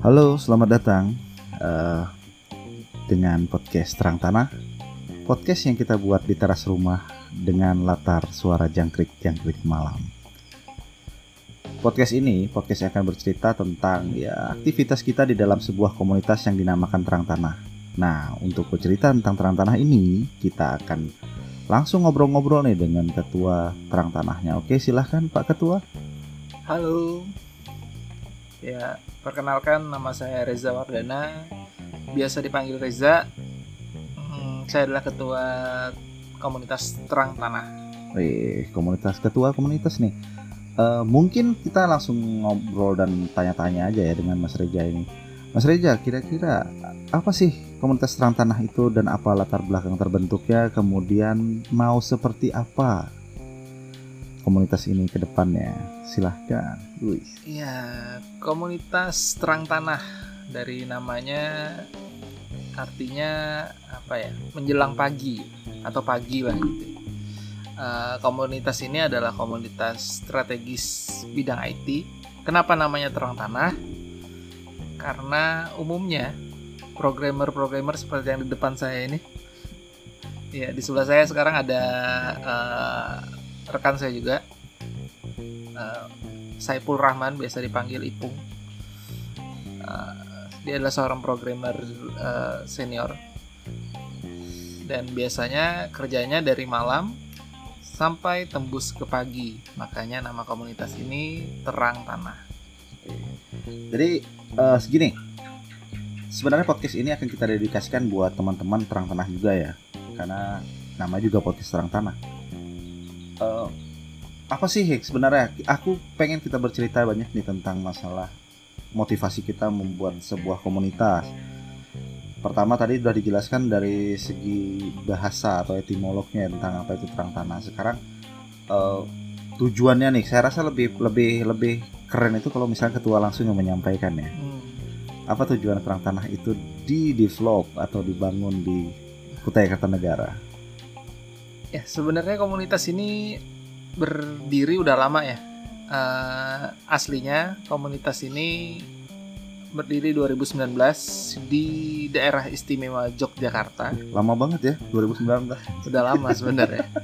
Halo, selamat datang uh, dengan podcast Terang Tanah. Podcast yang kita buat di teras rumah dengan latar suara jangkrik-jangkrik malam. Podcast ini, podcast yang akan bercerita tentang ya aktivitas kita di dalam sebuah komunitas yang dinamakan Terang Tanah. Nah, untuk bercerita tentang Terang Tanah ini, kita akan langsung ngobrol-ngobrol nih dengan Ketua Terang Tanahnya. Oke, silahkan Pak Ketua. Halo. Ya, perkenalkan nama saya Reza Wardana. Biasa dipanggil Reza. Hmm, saya adalah ketua komunitas Terang Tanah. Wih, komunitas ketua komunitas nih. Uh, mungkin kita langsung ngobrol dan tanya-tanya aja ya dengan Mas Reja ini. Mas Reja, kira-kira apa sih komunitas Terang Tanah itu dan apa latar belakang terbentuknya? Kemudian mau seperti apa komunitas ini ke depannya? Silahkan, Luis. Iya, komunitas Terang Tanah dari namanya artinya apa ya? Menjelang pagi atau pagi lah gitu. Uh, komunitas ini adalah komunitas strategis bidang IT. Kenapa namanya Terang Tanah? Karena umumnya programmer-programmer seperti yang di depan saya ini, ya di sebelah saya sekarang ada uh, rekan saya juga, uh, Saipul Rahman biasa dipanggil Ipung. Uh, dia adalah seorang programmer uh, senior dan biasanya kerjanya dari malam sampai tembus ke pagi. Makanya nama komunitas ini Terang Tanah. Jadi uh, segini, sebenarnya podcast ini akan kita dedikasikan buat teman-teman Terang Tanah juga ya, karena nama juga podcast Terang Tanah. Uh, apa sih Hik sebenarnya? Aku pengen kita bercerita banyak nih tentang masalah motivasi kita membuat sebuah komunitas. Pertama tadi sudah dijelaskan dari segi bahasa atau etimolognya tentang apa itu terang tanah. Sekarang uh, tujuannya nih, saya rasa lebih lebih lebih keren itu kalau misalnya ketua langsung yang menyampaikan ya. Hmm. Apa tujuan terang tanah itu di develop atau dibangun di Kutai Kartanegara? Ya sebenarnya komunitas ini berdiri udah lama ya. Uh, aslinya komunitas ini berdiri 2019 di daerah istimewa Yogyakarta. Lama banget ya, 2019. Sudah lama sebenarnya.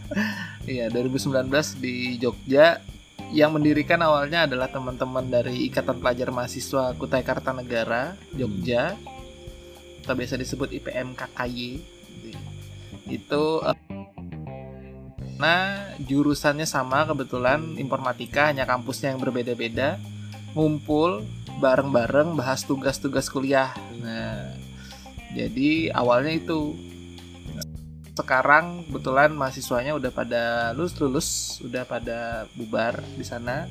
Iya, 2019 di Jogja yang mendirikan awalnya adalah teman-teman dari Ikatan Pelajar Mahasiswa Kutai Kartanegara, Jogja. Atau biasa disebut IPM KKY. Itu Nah, jurusannya sama kebetulan informatika hanya kampusnya yang berbeda-beda. Ngumpul bareng-bareng bahas tugas-tugas kuliah. Nah, jadi awalnya itu. Sekarang kebetulan mahasiswanya udah pada lulus-lulus, udah pada bubar di sana.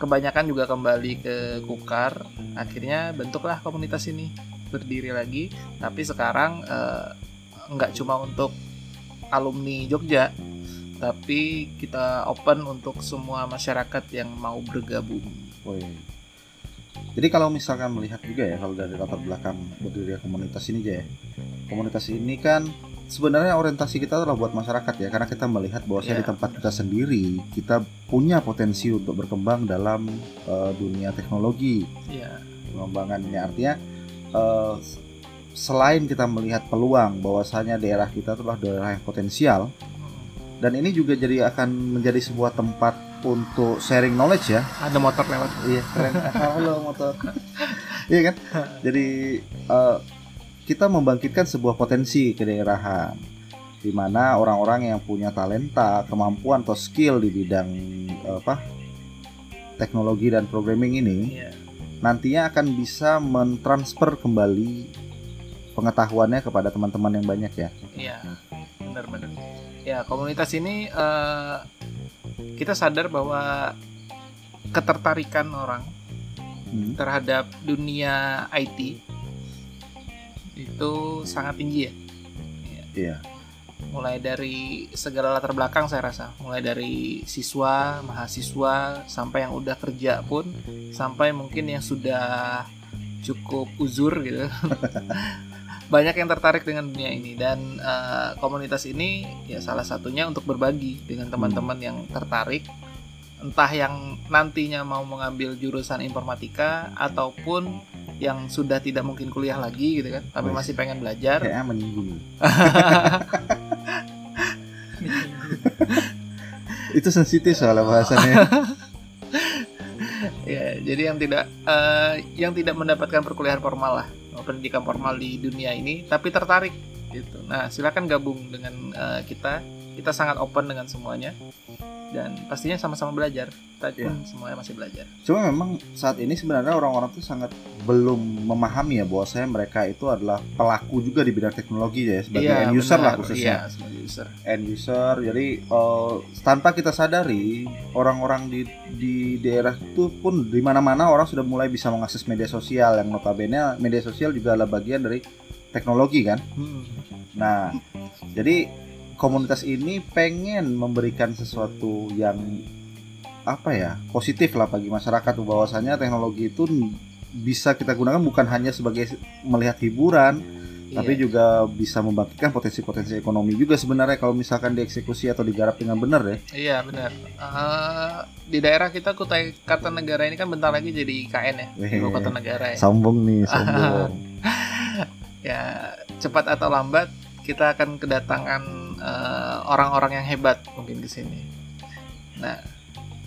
Kebanyakan juga kembali ke Kukar. Akhirnya bentuklah komunitas ini berdiri lagi. Tapi sekarang eh, cuma untuk alumni Jogja, tapi kita open untuk semua masyarakat yang mau bergabung. Oh, iya. Jadi kalau misalkan melihat juga ya kalau dari latar belakang berdiri komunitas ini aja ya. Komunitas ini kan sebenarnya orientasi kita adalah buat masyarakat ya karena kita melihat bahwa yeah. di tempat kita sendiri kita punya potensi untuk berkembang dalam uh, dunia teknologi. Yeah. Pengembangannya artinya uh, selain kita melihat peluang bahwasanya daerah kita adalah daerah yang potensial dan ini juga jadi akan menjadi sebuah tempat untuk sharing knowledge ya. Ada motor lewat. Iya, keren. Halo motor. iya kan? Jadi uh, kita membangkitkan sebuah potensi kedaerahan di mana orang-orang yang punya talenta, kemampuan atau skill di bidang apa? teknologi dan programming ini yeah. nantinya akan bisa mentransfer kembali pengetahuannya kepada teman-teman yang banyak ya. Iya. Benar-benar ya komunitas ini uh, kita sadar bahwa ketertarikan orang hmm. terhadap dunia IT itu sangat tinggi ya. Iya. Yeah. Mulai dari segala latar belakang saya rasa, mulai dari siswa, mahasiswa, sampai yang udah kerja pun, sampai mungkin yang sudah cukup uzur gitu. banyak yang tertarik dengan dunia ini. Dan uh, komunitas ini ya salah satunya untuk berbagi dengan teman-teman yang tertarik. Entah yang nantinya mau mengambil jurusan informatika ataupun yang sudah tidak mungkin kuliah lagi gitu kan tapi masih pengen belajar. Kayaknya menyinggung. Itu sensitif soalnya bahasannya. ya jadi yang tidak eh, yang tidak mendapatkan perkuliahan formal lah pendidikan formal di dunia ini tapi tertarik gitu. Nah silakan gabung dengan eh, kita. Kita sangat open dengan semuanya dan pastinya sama-sama belajar kita pun semuanya masih belajar Cuma memang saat ini sebenarnya orang-orang tuh sangat belum memahami ya bahwa saya mereka itu adalah pelaku juga di bidang teknologi ya sebagai end user benar. lah khususnya. iya sebagai user end user jadi eh, tanpa kita sadari orang-orang di di daerah itu pun di mana-mana orang sudah mulai bisa mengakses media sosial yang notabene media sosial juga adalah bagian dari teknologi kan Hmm. nah jadi komunitas ini pengen memberikan sesuatu yang apa ya positif lah bagi masyarakat bahwasanya teknologi itu bisa kita gunakan bukan hanya sebagai melihat hiburan tapi Iya. juga bisa membangkitkan potensi-potensi ekonomi juga sebenarnya kalau misalkan dieksekusi atau digarap dengan benar ya. Iya benar. Eh, di daerah kita Kutai Kartanegara ini kan bentar lagi jadi IKN ya, ibu kota negara ya. Sombong nih, sombong. Ya cepat atau lambat kita akan kedatangan eh, orang-orang yang hebat mungkin ke sini. Nah,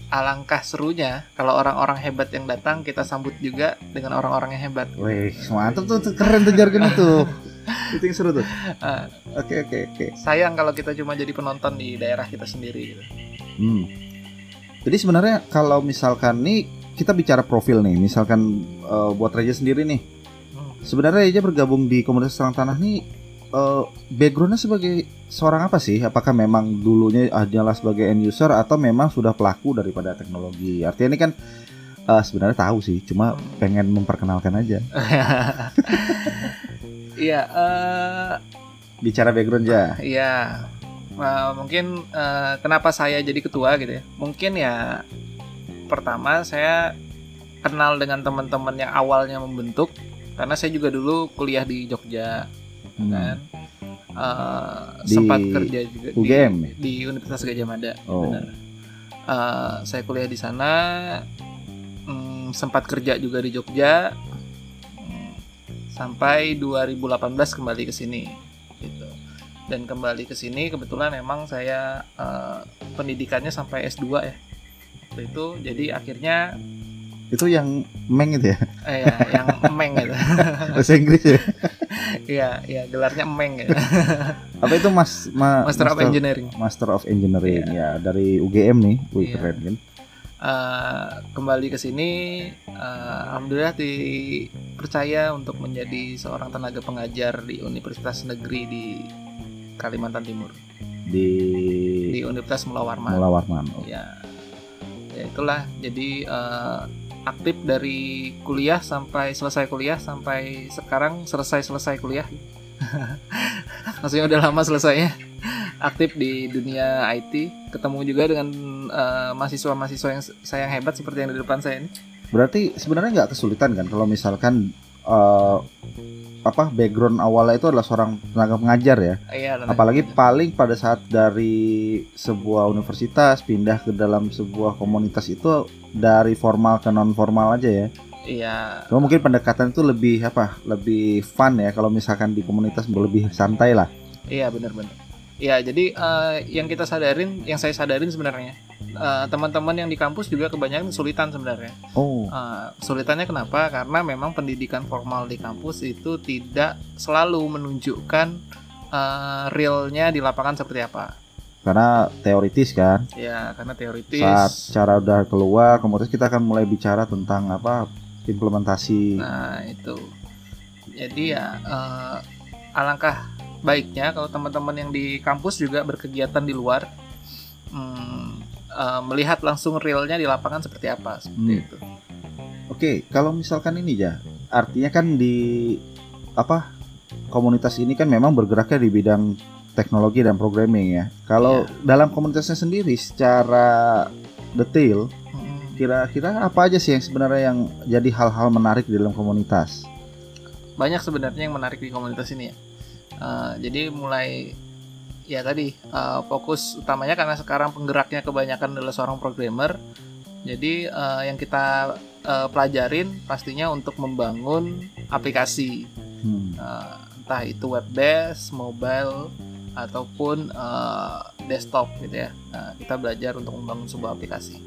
alangkah serunya kalau orang-orang hebat yang datang kita sambut juga dengan orang-orang yang hebat. Wih, mantap tuh, tuh, keren tuh jargon itu. itu yang seru tuh. Ah, Oke, oke, oke. sayang kalau kita cuma jadi penonton di daerah kita sendiri. Gitu. Hmm. Jadi sebenarnya kalau misalkan nih kita bicara profil nih, misalkan eh, buat Reja sendiri nih, Hmm. sebenarnya Reja bergabung di komunitas terang tanah nih eh, backgroundnya sebagai seorang apa sih? Apakah memang dulunya adalah sebagai end user atau memang sudah pelaku daripada teknologi? Artinya ini kan eh, sebenarnya tahu sih, cuma Hmm. pengen memperkenalkan aja. Iya, eh, Bicara background aja. Iya, Eh, mungkin eh, kenapa saya jadi ketua gitu ya? Mungkin ya pertama saya kenal dengan teman-teman yang awalnya membentuk karena saya juga dulu kuliah di Jogja Hmm. kan. Eh, Di sempat kerja juga di- UGM ya? di, Universitas Gajah Mada. Oh. Benar. Eh, saya kuliah di sana, mm, sempat kerja juga di Jogja, mm, sampai 2018 kembali ke sini, gitu. Dan kembali ke sini kebetulan emang saya eh, pendidikannya sampai S2 ya, waktu itu. Jadi akhirnya Itu yang meng itu ya, eh, ya, yang emeng gitu. bahasa Inggris ya. Iya, iya gelarnya emeng ya. Apa itu mas, ma- Master of Engineering. Master of Engineering ya dari UGM nih, wih Iya. keren kan? Eh, kembali ke sini eh, alhamdulillah dipercaya untuk menjadi seorang tenaga pengajar di Universitas Negeri di Kalimantan Timur Di, di Universitas Mula Warman. Mula Warman. Oh. Ya, ya itulah. Jadi eh, aktif dari kuliah sampai selesai kuliah sampai sekarang selesai selesai kuliah. Maksudnya udah lama selesainya. Aktif di dunia IT, ketemu juga dengan eh, mahasiswa-mahasiswa yang saya yang hebat seperti yang di depan saya ini. Berarti sebenarnya nggak kesulitan kan kalau misalkan eh, apa background awalnya itu adalah seorang tenaga pengajar ya. Iya, Apalagi paling pada saat dari sebuah universitas pindah ke dalam sebuah komunitas itu dari formal ke non formal aja ya. Iya, Cuma mungkin pendekatan itu lebih apa? Lebih fun ya kalau misalkan di komunitas lebih santai lah. iya benar-benar. Iya, jadi eh, yang kita sadarin, yang saya sadarin sebenarnya eh, teman-teman yang di kampus juga kebanyakan kesulitan sebenarnya. Oh, Uh, kesulitannya kenapa? Karena memang pendidikan formal di kampus itu tidak selalu menunjukkan uh, realnya di lapangan seperti apa. karena teoritis kan. Ya, karena teoritis. Saat cara udah keluar, kemudian kita akan mulai bicara tentang apa implementasi. Nah, itu. Jadi ya uh, alangkah baiknya kalau teman-teman yang di kampus juga berkegiatan di luar hmm, uh, melihat langsung realnya di lapangan seperti apa seperti Hmm. itu. Oke, kalau misalkan ini ya, artinya kan di apa komunitas ini kan memang bergeraknya di bidang teknologi dan programming ya. Kalau dalam komunitasnya sendiri secara detail, Hmm. kira-kira apa aja sih yang sebenarnya yang jadi hal-hal menarik di dalam komunitas? banyak sebenarnya yang menarik di komunitas ini ya. Eh, jadi mulai ya tadi eh, fokus utamanya karena sekarang penggeraknya kebanyakan adalah seorang programmer. Jadi uh, yang kita uh, pelajarin pastinya untuk membangun aplikasi, hmm. uh, entah itu web based, mobile ataupun uh, desktop gitu ya. Nah, kita belajar untuk membangun sebuah aplikasi.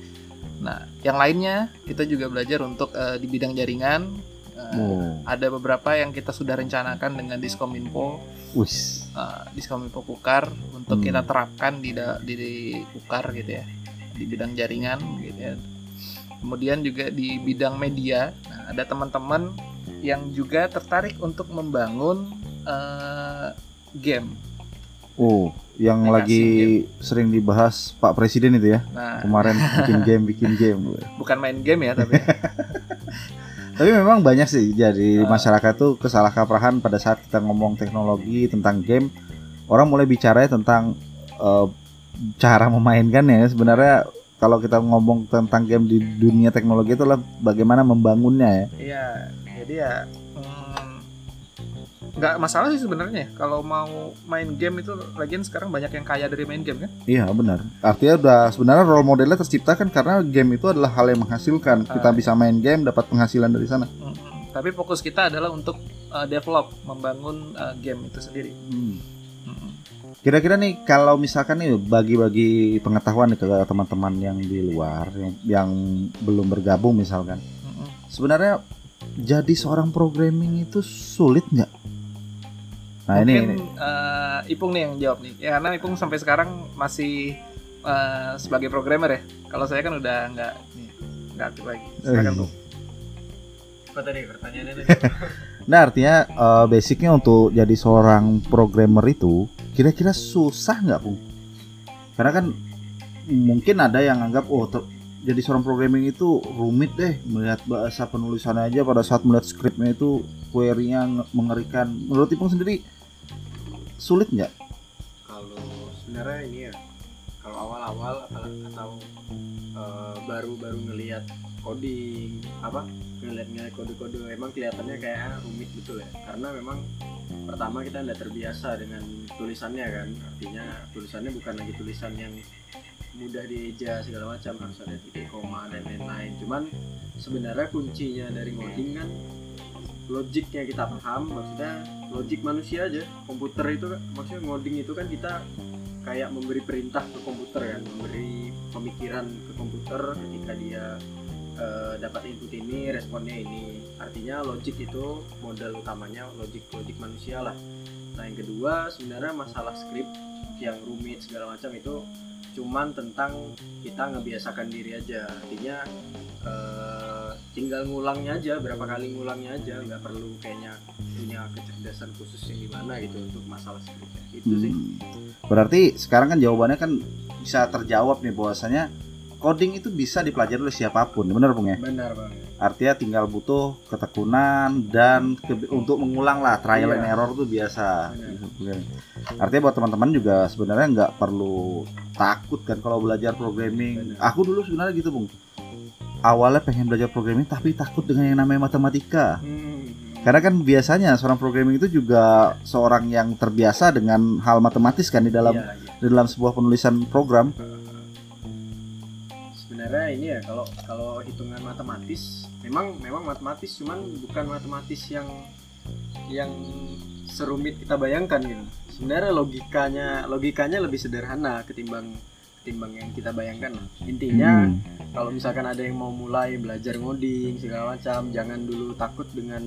Nah, yang lainnya kita juga belajar untuk uh, di bidang jaringan. Uh, oh. Ada beberapa yang kita sudah rencanakan dengan Diskominfo, uh, Kukar untuk hmm. kita terapkan di, di di Kukar gitu ya, di bidang jaringan gitu ya. Kemudian juga di bidang media, nah, ada teman-teman yang juga tertarik untuk membangun uh, game. Oh, yang lagi game. sering dibahas Pak Presiden itu ya. Nah. Kemarin bikin game, bikin game. Bukan main game ya, tapi. tapi memang banyak sih jadi uh. masyarakat tuh kesalah kaprahan pada saat kita ngomong teknologi tentang game. Orang mulai bicara tentang uh, cara memainkan ya. Sebenarnya kalau kita ngomong tentang game di dunia teknologi itu adalah bagaimana membangunnya ya. Iya, jadi ya nggak masalah sih sebenarnya. Kalau mau main game itu lagian sekarang banyak yang kaya dari main game kan? Iya benar. Artinya udah sebenarnya role modelnya tercipta kan karena game itu adalah hal yang menghasilkan. Uh, kita bisa main game dapat penghasilan dari sana. Mm, tapi fokus kita adalah untuk uh, develop membangun uh, game itu sendiri. Hmm. Kira-kira nih kalau misalkan nih bagi-bagi pengetahuan nih ke teman-teman yang di luar yang, yang belum bergabung misalkan, mm-hmm. sebenarnya jadi seorang programming itu sulit nggak? Nah Mungkin, ini, ini. Uh, Ipung nih yang jawab nih. Ya karena Ipung sampai sekarang masih uh, sebagai programmer ya. Kalau saya kan udah nggak nggak aktif lagi. Silakan tuh. Apa tadi pertanyaannya tadi? nah artinya uh, basicnya untuk jadi seorang programmer itu kira-kira susah nggak Pung? Karena kan mungkin ada yang anggap oh jadi seorang programming itu rumit deh melihat bahasa penulisannya aja pada saat melihat skripnya itu query-nya mengerikan. Menurut Ipung sendiri sulit nggak? Kalau sebenarnya ini ya, kalau awal-awal atau uh, baru-baru ngelihat coding apa ngelihat ngelihat kode-kode emang kelihatannya kayak rumit betul ya. Karena memang pertama kita tidak terbiasa dengan tulisannya kan. Artinya tulisannya bukan lagi tulisan yang mudah dieja segala macam. Harus ada titik koma dan lain-lain. Cuman sebenarnya kuncinya dari ngoding kan logiknya kita paham maksudnya logik manusia aja. Komputer itu maksudnya ngoding itu kan kita kayak memberi perintah ke komputer kan memberi pemikiran ke komputer ketika dia uh, dapat input ini responnya ini. Artinya logik itu modal utamanya logik logik manusia lah. Nah yang kedua sebenarnya masalah script yang rumit segala macam itu cuman tentang kita ngebiasakan diri aja. Artinya uh, tinggal ngulangnya aja berapa kali ngulangnya aja nggak perlu kayaknya punya kecerdasan khusus yang gimana gitu untuk masalah skripnya itu hmm. sih berarti sekarang kan jawabannya kan bisa terjawab nih bahwasanya coding itu bisa dipelajari oleh siapa pun benar bung ya benar bang artinya tinggal butuh ketekunan dan ke, untuk mengulang lah trial iya. and error itu biasa benar. artinya buat teman-teman juga sebenarnya nggak perlu takut kan kalau belajar programming benar. aku dulu sebenarnya gitu bung awalnya pengen belajar programming tapi takut dengan yang namanya matematika. Hmm. Karena kan biasanya seorang programming itu juga seorang yang terbiasa dengan hal matematis kan di dalam iya, iya. di dalam sebuah penulisan program. Sebenarnya ini ya kalau kalau hitungan matematis memang memang matematis cuman bukan matematis yang yang serumit kita bayangkan gitu. Sebenarnya logikanya logikanya lebih sederhana ketimbang ketimbang yang kita bayangkan. Intinya hmm. kalau misalkan ada yang mau mulai belajar ngoding segala macam jangan dulu takut dengan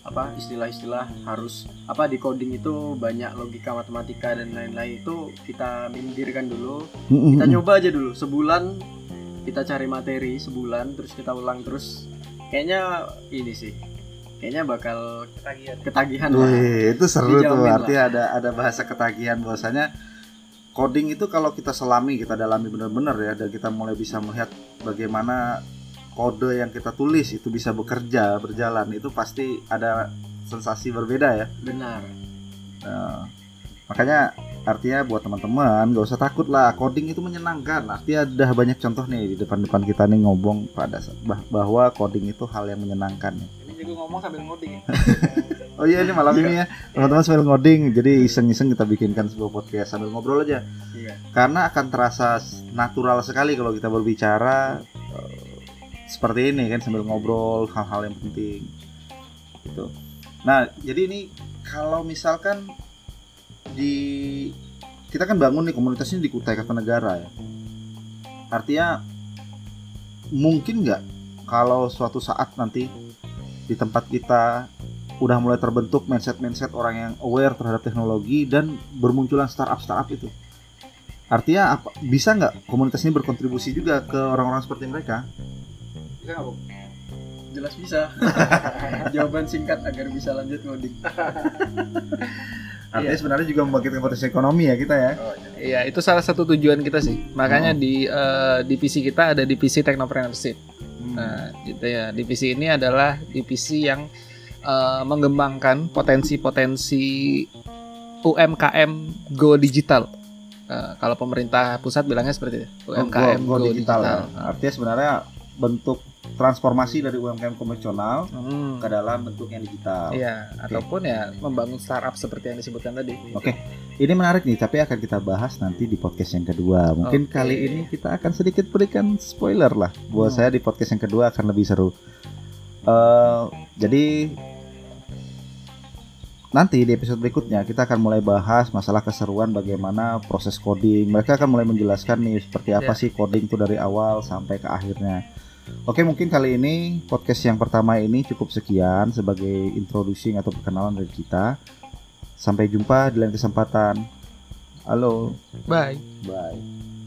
apa istilah-istilah harus apa di coding itu banyak logika matematika dan lain-lain. Itu kita minggirkan dulu. Hmm. kita nyoba aja dulu. Sebulan kita cari materi sebulan terus kita ulang terus. Kayaknya ini sih kayaknya bakal ketagihan. ketagihan Wih, itu seru tuh artinya ada ada bahasa ketagihan bahwasanya coding itu kalau kita selami kita dalami benar-benar ya dan kita mulai bisa melihat bagaimana kode yang kita tulis itu bisa bekerja berjalan itu pasti ada sensasi berbeda ya. Benar. Nah, makanya artinya buat teman-teman gak usah takut lah coding itu menyenangkan. Artinya ada banyak contoh nih di depan-depan kita nih ngobong pada bahwa coding itu hal yang menyenangkan ini gue ngomong sambil ngoding ya Oh iya ini malam ini ya. Teman-teman sambil ngoding jadi iseng-iseng kita bikinkan sebuah podcast sambil ngobrol aja. Iya. Karena akan terasa natural sekali kalau kita berbicara uh, seperti ini kan sambil ngobrol hal-hal yang penting. Gitu. Nah jadi ini kalau misalkan di kita kan bangun nih komunitasnya di Kutai Kartanegara ya. Artinya mungkin nggak kalau suatu saat nanti di tempat kita udah mulai terbentuk mindset-mindset orang yang aware terhadap teknologi dan bermunculan startup-startup itu. Artinya apa bisa nggak komunitas ini berkontribusi juga ke orang-orang seperti mereka? Bisa nggak, Bung? Jelas bisa. Jawaban singkat agar bisa lanjut ngoding. Artinya Iya. sebenarnya juga membangkitkan potensi ekonomi ya kita ya. Oh, Iya, itu salah satu tujuan kita sih. Makanya Oh. di eh, divisi kita ada divisi technopreneurship. Nah, gitu ya. Divisi ini adalah divisi yang eh, mengembangkan potensi-potensi UMKM go digital. Eh, kalau pemerintah pusat bilangnya seperti itu. Oh, UMKM go, go digital, ya. Nah, Artinya sebenarnya bentuk transformasi dari UMKM konvensional hmm, ke dalam bentuk yang digital. Iya, ataupun ya membangun startup seperti yang disebutkan tadi. Oke. Ini menarik nih, tapi akan kita bahas nanti di podcast yang kedua. Mungkin Oke. kali ini kita akan sedikit berikan spoiler lah. Buat Hmm. saya di podcast yang kedua akan lebih seru. Eh, jadi nanti di episode berikutnya kita akan mulai bahas masalah keseruan bagaimana proses coding. Mereka akan mulai menjelaskan nih seperti apa Ya. sih coding itu dari awal sampai ke akhirnya. Oke, mungkin kali ini podcast yang pertama ini cukup sekian sebagai introducing atau perkenalan dari kita. Sampai jumpa di lain kesempatan. Halo, Bye. bye.